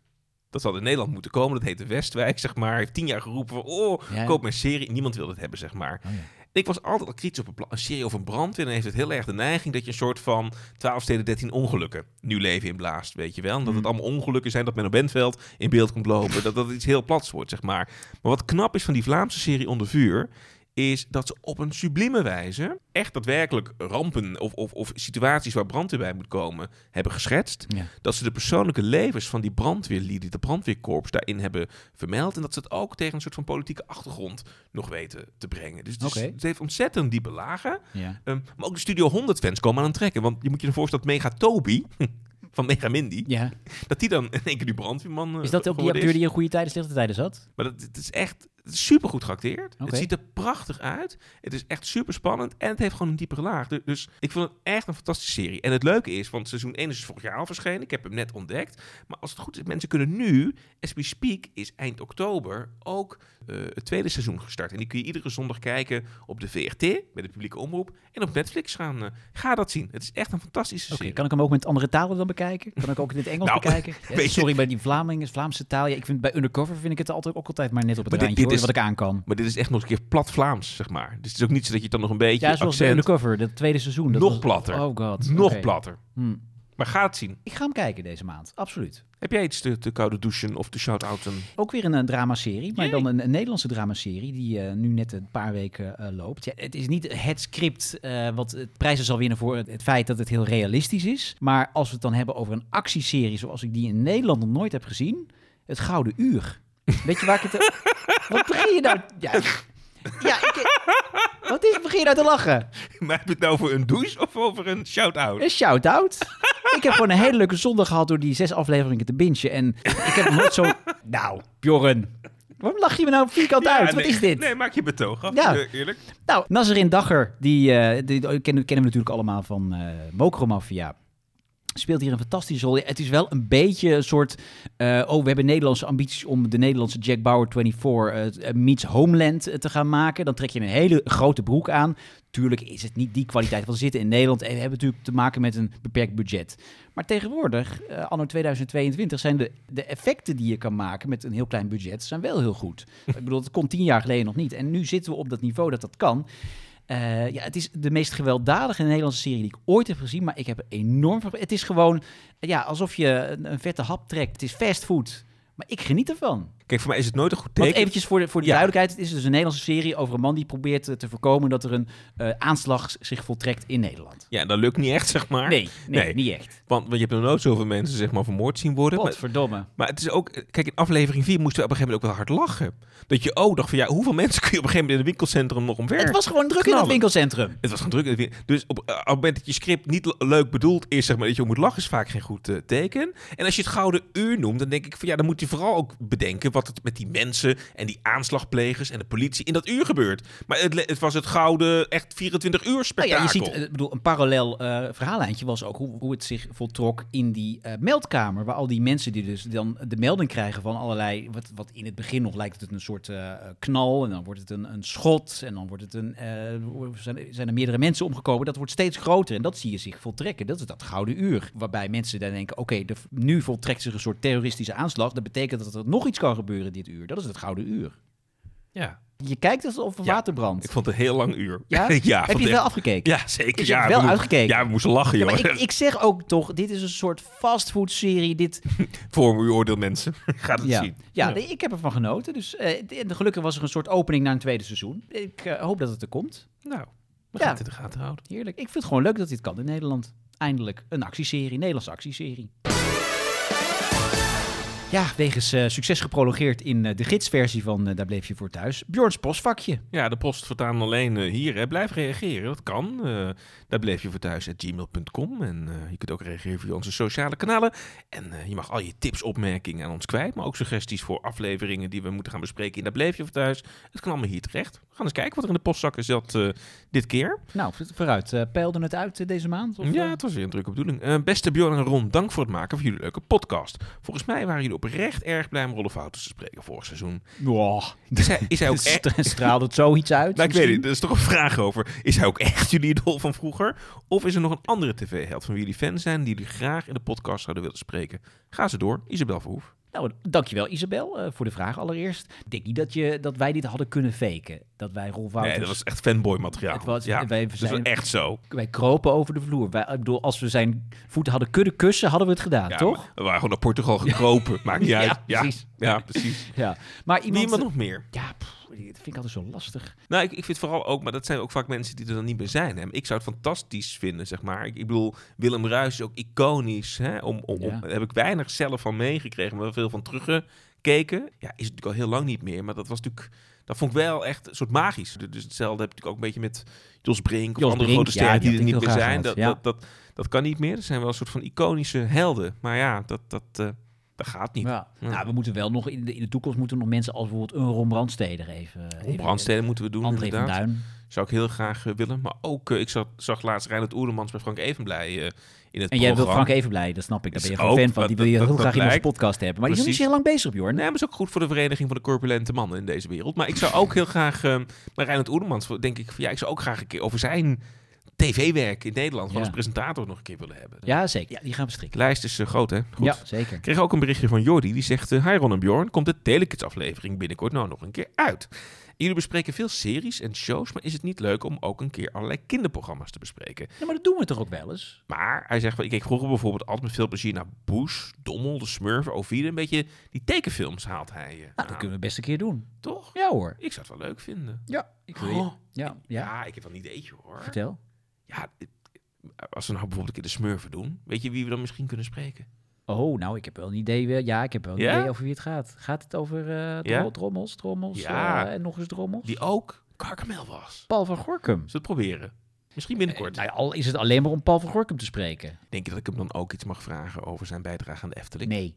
Dat zal in Nederland moeten komen. Dat heet de Westwijk, zeg maar. Heeft tien jaar geroepen van, oh, Ja, ja. koop mijn serie. Niemand wil het hebben, zeg maar. Oh, ja. Ik was altijd al kritisch op een, serie over een brandweer. Dan heeft het heel erg de neiging dat je een soort van 12 steden 13 ongelukken nieuw leven inblaast, weet je wel. En dat het Mm. allemaal ongelukken zijn, dat men op Bentveld in beeld komt lopen. dat dat iets heel plats wordt, zeg maar. Maar wat knap is van die Vlaamse serie Onder Vuur, is dat ze op een sublieme wijze echt daadwerkelijk rampen of, of, of situaties waar brandweer bij moet komen hebben geschetst. Ja. Dat ze de persoonlijke levens van die brandweerlieden, de brandweerkorps, daarin hebben vermeld. En dat ze het ook tegen een soort van politieke achtergrond nog weten te brengen. Dus het, heeft ontzettend diepe lagen. Ja. Ehm, maar ook de Studio 100 fans komen aan het trekken. Want je moet je ervoor voorstellen dat Mega Toby van Mega Mindy, ja. dat die dan in één keer die brandweerman eh, Is dat ook die acteur die in goede tijden, slechte tijden zat? maar dat, het is echt super goed geacteerd. Het ziet er prachtig uit. Het is echt super spannend. En het heeft gewoon een diepere laag. Du- Dus ik vond het echt een fantastische serie. En het leuke is, want seizoen 1 is dus vorig jaar al verschenen. Ik heb hem net ontdekt. Maar als het goed is, mensen kunnen nu, as we speak, is eind oktober ook eh, het tweede seizoen gestart. En die kun je iedere zondag kijken op de VRT, bij de publieke omroep. En op Netflix gaan. eh, ga dat zien. Het is echt een fantastische serie. kan ik hem ook met andere talen dan bekijken? Kan ik ook in het Engels Nou, bekijken? Ja, sorry, bij die Vlaming, Vlaamse taal. Ja, ik vind bij Undercover vind ik het altijd ook altijd maar net op het Maar randje dit is- wat ik aan kan. Maar dit is echt nog een keer plat Vlaams, zeg maar. Dus het is ook niet zo dat je dan nog een beetje Ja, zoals accent... Undercover, dat tweede seizoen. Dat Nog was- platter. Oh god. Nog platter. Hm. Maar ga het zien. Ik ga hem kijken deze maand, absoluut. Heb jij iets te, te koude douchen of te shout-outen? Ook weer een, eh, dramaserie, maar dan een, een Nederlandse dramaserie die eh, nu net een paar weken eh, loopt. Ja, het is niet het script eh, wat het prijzen zal winnen voor het, het feit dat het heel realistisch is. Maar als we het dan hebben over een actieserie zoals ik die in Nederland nog nooit heb gezien, het Gouden Uur. Weet je waar ik het... Wat begin je nou... Ja, ja ik, wat is, begin je nou te lachen? Maar heb je het nou over een douche of over een shout-out? Een shout-out. Ik heb gewoon een hele leuke zondag gehad door die zes afleveringen te bingen. En ik heb nooit zo... Nou, Bjorn. Waarom lach je me nou vierkant Ja, uit? Wat nee, is dit? Nee, maak je betoog af. Ja. eh, Eerlijk. Nou, Nazarin Dagger, die, eh, die, die kennen, kennen we natuurlijk allemaal van eh Mokromafia. Speelt hier een fantastische rol. Het is wel een beetje een soort... eh, oh, we hebben Nederlandse ambities om de Nederlandse Jack Bauer 24 eh, meets Homeland eh, te gaan maken. Dan trek je een hele grote broek aan. Tuurlijk is het niet die kwaliteit. Want we zitten in Nederland en we hebben natuurlijk te maken met een beperkt budget. Maar tegenwoordig, eh, anno 2022, zijn de, de effecten die je kan maken met een heel klein budget zijn wel heel goed. Ik bedoel, het kon tien jaar geleden nog niet. En nu zitten we op dat niveau dat dat kan. Eh, ja, het is de meest gewelddadige Nederlandse serie die ik ooit heb gezien. Maar ik heb enorm. Het is gewoon ja, alsof je een, een vette hap trekt. Het is fastfood. Maar ik geniet ervan. Kijk, voor mij is het nooit een goed Want teken. eventjes voor de, voor de Ja. duidelijkheid. Het is dus een Nederlandse serie over een man die probeert eh, te voorkomen dat er een eh, aanslag zich voltrekt in Nederland. Ja, dat lukt niet echt, zeg maar. Nee, nee, Nee. niet echt. Want, want je hebt nog nooit zoveel mensen zeg maar, vermoord zien worden. Maar, Godverdomme. maar het is ook... Kijk, in aflevering 4 moesten we op een gegeven moment ook wel hard lachen. Dat je ook dacht van, ja, hoeveel mensen kun je op een gegeven moment in een winkelcentrum nog omver? Het was gewoon druk in dat knallen. winkelcentrum. Het was gewoon druk. in het win- Dus op, eh, op het moment dat je script niet le- leuk bedoeld is, zeg maar, dat je moet lachen, is vaak geen goed eh, teken. En als je het gouden uur noemt, dan denk ik van ja, dan moet je vooral ook bedenken wat het met die mensen en die aanslagplegers en de politie in dat uur gebeurt. Maar het, het was het gouden, echt 24 uur Nou spektakel. ja, je ziet, eh, ik bedoel, een parallel eh verhaallijntje was ook hoe, hoe het zich voltrok in die eh, meldkamer. Waar al die mensen die dus dan de melding krijgen van allerlei, wat, wat in het begin nog lijkt het een soort knal. En dan wordt het een, een schot. En dan wordt het een, zijn, zijn er meerdere mensen omgekomen. Dat wordt steeds groter. En dat zie je zich voltrekken. Dat is dat gouden uur. Waarbij mensen dan denken, oké, nu voltrekt zich een soort terroristische aanslag. Dat betekent dat er nog iets kan gebeuren dit uur. Dat is het gouden uur. Ja, Je kijkt alsof er Ja, water brandt. ik vond het een heel lang uur. Ja? ja Heb je het wel afgekeken? Ja, zeker. Is ja, wel we uitgekeken? Ja, we moesten lachen, Ja, joh. ik, ik zeg ook toch, dit is een soort fastfood-serie. Dit, Voor uw oordeel, mensen. Gaat het ja, zien. ja, ik heb ervan genoten. Dus eh, gelukkig was er een soort opening naar een tweede seizoen. Ik eh, hoop dat het er komt. Nou, we gaan het in de gaten houden. Heerlijk. Ik vind het gewoon leuk dat dit kan in Nederland. Eindelijk een actieserie, Nederlandse actieserie. Ja, wegens eh, succes geprologeerd in eh, de gidsversie van eh, Daar bleef je voor thuis. Bjorns postvakje. Ja, de post voortaan alleen hier. Hè. Blijf reageren, dat kan. Daar bleef je voor thuis at gmail.com. En je kunt ook reageren via onze sociale kanalen. En je mag al je tips, opmerkingen aan ons kwijt. Maar ook suggesties voor afleveringen die we moeten gaan bespreken in Daar bleef je voor thuis. Het kan allemaal hier terecht. We gaan eens kijken wat er in de postzakken zat dit keer. Nou, vooruit. eh peilde het uit deze maand? Of, ja, het was weer een drukke bedoeling. Beste Bjorn en Ron, dank voor het maken van jullie leuke podcast. Volgens mij waren jullie op oprecht erg blij om Rolf Wouters te spreken vorig seizoen. Wow. Is hij, is hij ook echt... Straalt het zoiets uit? Nou, ik weet niet, er is toch een vraag over. Is hij ook echt jullie idool van vroeger? Of is er nog een andere tv-held van wie jullie fan zijn... die jullie graag in de podcast zouden willen spreken? Ga ze door, Isabel Verhoef. Nou, dankjewel Isabel eh, voor de vraag allereerst. Ik denk niet dat, je, dat wij dit hadden kunnen faken. Dat wij Rolf Wouters... Nee, dat was echt fanboy materiaal. Het was- ja, wij dat was zijn- echt zo. Wij kropen over de vloer. Wij, ik bedoel, als we zijn voeten hadden kunnen kussen, hadden we het gedaan, Ja, toch? We waren gewoon naar Portugal gekropen. Maakt niet Ja, uit. Ja, precies. Ja, precies. Ja. Maar iemand... iemand nog meer? Ja, pff, dat vind ik altijd zo lastig. Nou, ik, ik vind vooral ook, maar dat zijn ook vaak mensen die er dan niet meer zijn. Hè. Ik zou het fantastisch vinden, zeg maar. Ik, ik bedoel, Willem Ruijs is ook iconisch. Hè. Om, om, om- daar heb ik weinig zelf van meegekregen, maar veel van teruggekeken. Ja, is het natuurlijk al heel lang niet meer, maar dat was natuurlijk... Dat vond ik wel echt een soort magisch. Dus hetzelfde heb ik natuurlijk ook een beetje met Jos Brink of Jos andere Brink, grote ja, sterren die die, er niet meer zijn. Dat, dat, dat, dat kan niet meer. Dat zijn wel een soort van iconische helden. Maar ja, dat, dat, eh, dat gaat niet. Ja. Ja. Nou, we moeten wel nog in de, in de toekomst moeten nog mensen als bijvoorbeeld een Ron Brandsteder even. Brandsteden moeten we doen, André van inderdaad. Duin. Zou ik heel graag eh, willen. Maar ook, eh, ik zag, zag laatst Reinhard Oerlemans bij Frank Evenblij eh, in het En jij wil programma. Frank even blij, dat snap ik. Daar ben je gewoon fan van. Die wil je dat- heel dat graag in onze podcast hebben. Maar die is nog niet zo lang bezig, Bjorn. Nee, maar is ook goed voor de vereniging van de corpulente mannen in deze wereld. Maar ik zou ook heel graag, eh bij Reinhard Oerlemans, denk ik, van, ja, ik zou ook graag een keer over zijn tv-werk in Nederland, gewoon Ja. als presentator nog een keer willen hebben. Ja, zeker. Ja, die gaan we De strikken. lijst is eh, groot, hè? Goed. Ja, zeker. Ik kreeg ook een berichtje van Jordi, die zegt... eh, Hi Ron en Bjorn, komt de Telekids aflevering binnenkort nou nog een keer uit? Jullie bespreken veel series en shows, maar is het niet leuk om ook een keer allerlei kinderprogramma's te bespreken? Ja, maar dat doen we toch ook wel eens? Maar hij zegt, wel, ik keek vroeger bijvoorbeeld altijd met veel plezier naar Bush, Dommel, De Smurfen, Ovide. Een beetje die tekenfilms haalt hij. eh, Nou, aan. dat kunnen we best een keer doen. Toch? Ja hoor. Ik zou het wel leuk vinden. Ja, ik wil. Oh, Ja, ja. ja, ik heb wel een ideetje hoor. Vertel. Ja, als we nou bijvoorbeeld een keer De Smurfen doen, weet je wie we dan misschien kunnen spreken? Oh, nou, ik heb wel een idee. eh, Ja, ik heb wel een Ja? idee over wie het gaat. Gaat het over eh dro- Ja? drommels, drommels Ja. eh, en nog eens drommels? Die ook Gargamel was. Paul van Gorkum. Zullen we het proberen? Misschien binnenkort. Nou ja, al is het alleen maar om Paul van Gorkum te spreken. Denk je dat ik hem dan ook iets mag vragen over zijn bijdrage aan de Efteling? Nee.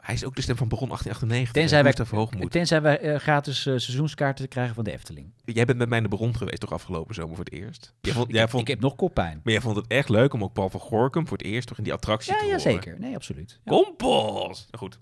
Hij is ook de stem van Baron 1898. Tenzij wij, Gustav Hoogmoed. tenzij wij eh, gratis eh, seizoenskaarten krijgen van de Efteling. Jij bent met mij in de Baron geweest, toch afgelopen zomer voor het eerst? Jij vond, Ik, jij heb, vond, ik heb nog koppijn. Maar jij vond het echt leuk om ook Paul van Gorkum voor het eerst toch in die attractie Ja, te ja, horen? zeker. Nee, absoluut. Ja. Kompels! Nou Goed.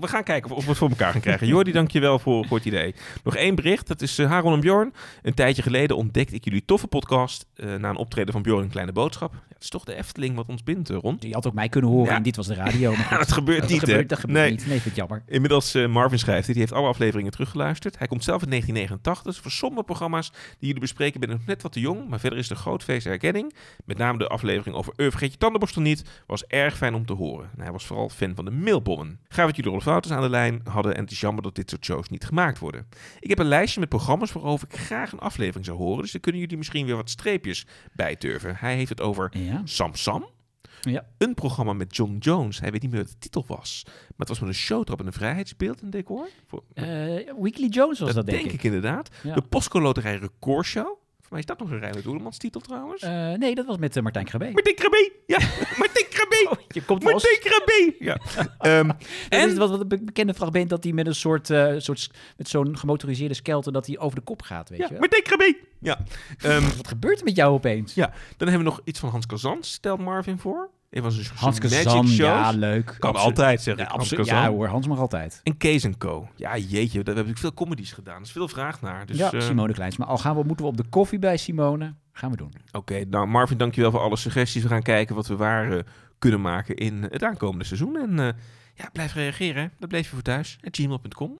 We gaan kijken of we het voor elkaar gaan krijgen. Jordi, dankjewel voor, voor het idee. Nog één bericht. Dat is eh, Haron en Bjorn. Een tijdje geleden ontdekte ik jullie toffe podcast... eh, na een optreden van Bjorn een Kleine Boodschap. Is toch de Efteling wat ons bindt, Ron. Je had ook mij kunnen horen Ja. en dit was de radio. Maar Ja, dat gebeurt dat niet, hè? gebeurt, dat gebeurt Nee. niet. Nee, vind ik jammer. Inmiddels, eh, Marvin schrijft, het, die heeft alle afleveringen teruggeluisterd. Hij komt zelf in 1989. Dus voor sommige programma's die jullie bespreken ben ik nog net wat te jong. Maar verder is een groot feest herkenning. Met name de aflevering over Ur vergeet je tandenborstel niet. Was erg fijn om te horen. En hij was vooral fan van de mailbommen. Gaan we jullie Rolf Wouters aan de lijn hadden. En het is jammer dat dit soort shows niet gemaakt worden. Ik heb een lijstje met programma's waarover ik graag een aflevering zou horen. Dus daar kunnen jullie misschien weer wat streepjes bij turven. Hij heeft het over Ja. Sam Sam. Ja. Een programma met John Jones. Hij weet niet meer wat de titel was. Maar het was met een showtrap en een vrijheidsbeeld en decor. Voor, Eh, Weekly Jones was dat, dat denk ik. inderdaad. Ja. De Postco Loterij Record Show. Voor mij is dat nog een Reinhard titel trouwens. Eh, nee, dat was met eh, Martijn Krabbe. Martijn Krabbe! Ja, Martijn Krabbe! Oh, je komt. Martijn Krabbe! Ja. Ehm, en is wat, wat een be- bekende fragment dat hij met een soort, eh, soort met zo'n gemotoriseerde skelter dat hij over de kop gaat, weet ja, je wel? Martijn Krabbe! Ja. Ehm, Wat gebeurt er met jou opeens? ja, dan hebben we nog iets van Hans Kazan, stelt Marvin voor. Een van zijn Hans shows. ja, leuk. Kan altijd, zeg Ja, absoluut. Ja hoor, Hans mag altijd. En Kees Co. Ja, jeetje, daar heb ik veel comedies gedaan. Er is veel vraag naar. Dus, ja, eh, Simone Kleins. Maar al gaan we, moeten we op de koffie bij Simone, gaan we doen. Oké, nou Marvin, dankjewel voor alle suggesties. We gaan kijken wat we waar eh, kunnen maken in het aankomende seizoen. En eh, ja, blijf reageren. Dat bleef je voor thuis. gmail.com.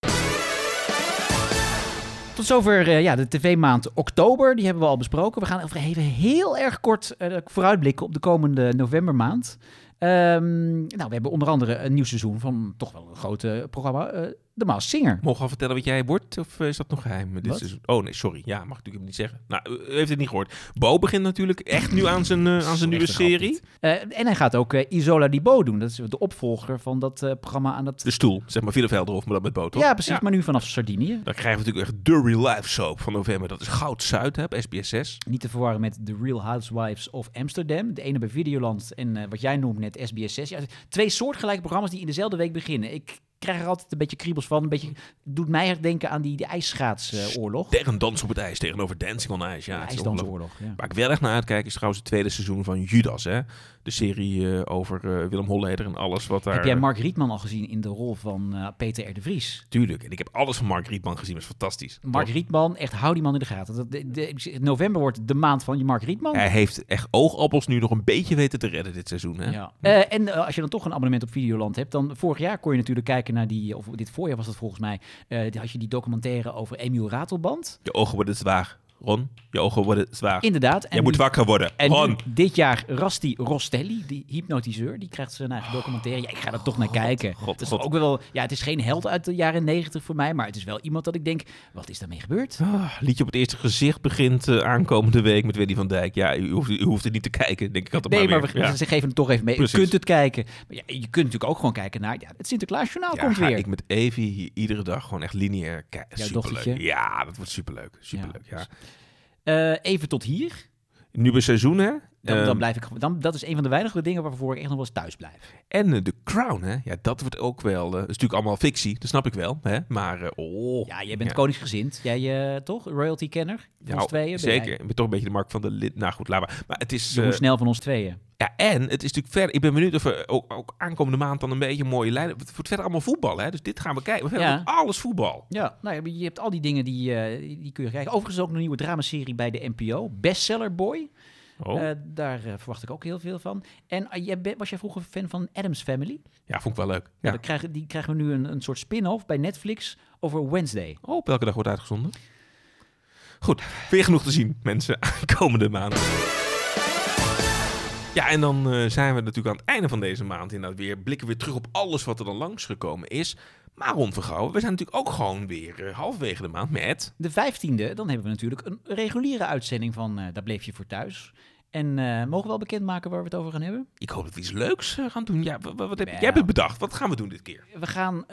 Tot zover eh, ja, de tv-maand oktober. Die hebben we al besproken. We gaan even heel erg kort eh, vooruitblikken op de komende novembermaand. Ehm, nou, we hebben onder andere een nieuw seizoen van toch wel een grote programma, eh De Maas Singer. Mogen we al vertellen wat jij wordt? Of eh, is dat nog geheim? Dit Wat? seizoen? Oh nee, sorry. Ja, mag ik natuurlijk niet zeggen. Nou, u heeft het niet gehoord. Bo begint natuurlijk echt nu aan zijn, eh, aan zijn nieuwe serie. Eh, en hij gaat ook Isola di Bo doen. Dat is de opvolger van dat programma aan dat... De stoel, zeg maar Villa Velderhof, maar dat met Bo, toch? ja, precies, maar nu vanaf Sardinië. Dan krijgen we natuurlijk echt de real life soap van november. Dat is Goud Zuid, hè, op SBS 6. Niet te verwarren met The Real Housewives of Amsterdam. De ene bij Videoland en wat jij noemt net SBS 6. Ja, twee soortgelijke programma's die in dezelfde week beginnen. Ik krijg er altijd een beetje kriebels van. Een beetje, doet mij denken aan die, die ijsschaatsoorlog. Tegen dans op het ijs, tegenover Dancing on Ice. Ja, Ja, ijsdansoorlog. Ja. Waar ik wel echt naar uitkijk is trouwens het tweede seizoen van Judas. Hè? De serie eh, over eh, Willem Holleder en alles wat daar... Heb jij Mark Rietman al gezien in de rol van eh, Peter R. de Vries? Tuurlijk. En ik heb alles van Mark Rietman gezien. Dat is fantastisch. Mark Toch? Rietman, echt hou die man in de gaten. Dat, de, de- november wordt de maand van je Mark Rietman. Hij heeft echt oogappels nu nog een beetje weten te redden dit seizoen. Hè? Ja. En als je dan toch een abonnement op Videoland hebt, dan vorig jaar kon je natuurlijk kijken naar die, of dit voorjaar was dat volgens mij, had je die documentaire over Emiel Ratelband. Je ogen worden zwaar. Ron, je ogen worden zwaar. Inderdaad. En Jij moet wakker worden. En Ron. dit jaar Rasti Rostelli, die hypnotiseur, die krijgt zijn eigen documentaire. Ja, ik ga er toch naar kijken. God, is ook wel, ja, het is geen held uit de jaren negentig voor mij, maar het is wel iemand dat ik denk, wat is daarmee gebeurd? Ah, liedje op het eerste gezicht begint eh, aankomende week met Wendy van Dijk. Ja, u hoeft, u hoeft het niet te kijken, denk ik altijd Nee, maar maar we. Ja. ze geven het toch even mee. Precies. Je kunt het kijken. Maar ja, je kunt natuurlijk ook gewoon kijken naar ja, het Sinterklaasjournaal Ja, komt ga weer. ik met Evie hier iedere dag gewoon echt lineair kijken. Ja, dat wordt superleuk. Superleuk, ja. Eh, even tot hier. Bij seizoen, hè? Dan, Ehm, dan blijf ik, dan, dat is een van de weinige dingen waarvoor ik echt nog wel eens thuis blijf. En eh, The Crown, hè? Ja, dat wordt ook wel... dat is natuurlijk allemaal fictie, dat snap ik wel, hè? Maar, eh, oh... Ja, jij bent Ja. koningsgezind. Jij toch? Royalty-kenner? Van Nou, ons tweeën? ben Zeker. Ik ben toch een beetje de markt van de lid. Nou goed, laat maar. Maar het is... Eh, Snel van ons tweeën. ja, en het is natuurlijk verder... Ik ben benieuwd of we ook, ook aankomende maand dan een beetje een mooie lijn... Het wordt verder allemaal voetbal, hè? Dus dit gaan we kijken. We hebben Ja. alles voetbal. Ja, nou, ja, je hebt al die dingen die, die kun je kijken. Overigens ook een nieuwe dramaserie bij de NPO. Bestseller Boy. Oh. Eh, daar eh, verwacht ik ook heel veel van. En eh, jij was jij vroeger fan van Adams Family? ja, vond ik wel leuk. Ja. Ja. dan krijgen, die krijgen we nu een, een soort spin-off bij Netflix over Wednesday. Oh, op welke dag wordt uitgezonden? Goed, weer genoeg te zien, mensen, komende maand. Ja, en dan eh, zijn we natuurlijk aan het einde van deze maand inderdaad weer. Blikken we weer terug op alles wat er dan langsgekomen is. Maar Ron Vergouwen, we zijn natuurlijk ook gewoon weer eh, halverwege de maand met... De 15e, dan hebben we natuurlijk een reguliere uitzending van eh Daar bleef je voor thuis. En mogen we wel bekendmaken waar we het over gaan hebben? Ik hoop dat we iets leuks gaan doen. Ja, wat, wat heb. Jij hebt het bedacht. Wat gaan we doen dit keer? We gaan,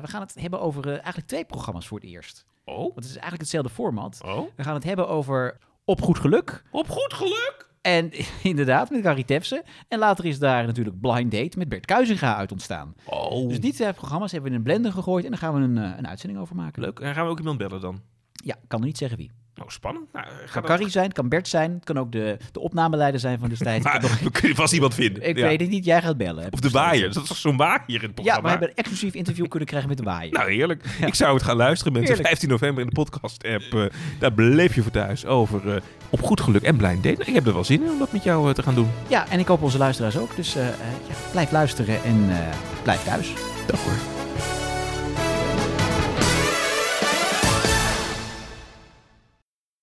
we gaan het hebben over eigenlijk twee programma's voor het eerst. Oh, Want het is eigenlijk hetzelfde format. oh. We gaan het hebben over Op Goed Geluk. Op goed geluk! En inderdaad, met Gary Tefse. En later is daar natuurlijk Blind Date met Bert Kuizinga uit ontstaan. Oh, Dus die twee programma's hebben we in een blender gegooid en daar gaan we een, eh, een uitzending over maken. leuk. En gaan we ook iemand bellen dan? Ja, ik kan nog niet zeggen wie. Nou, spannend. Nou, ga Het kan Carrie zijn, kan Bert zijn, het kan ook de, de opnameleider zijn van destijds. Maar nog- we kunnen vast iemand vinden. ik Ja. weet het niet, jij gaat bellen. Of de waaier. Dat is toch zo'n waaier in het Ja, programma? we hebben een exclusief interview kunnen krijgen met de waaier. Nou, heerlijk. Ik zou het gaan luisteren, mensen. Heerlijk. 15 november in de podcast-app. eh, daar bleef je voor thuis over eh, op goed geluk en blind date. Ik heb er wel zin in om dat met jou eh, te gaan doen. Ja, en ik hoop onze luisteraars ook. Dus eh, eh, ja, blijf luisteren en eh, blijf thuis. Dag hoor.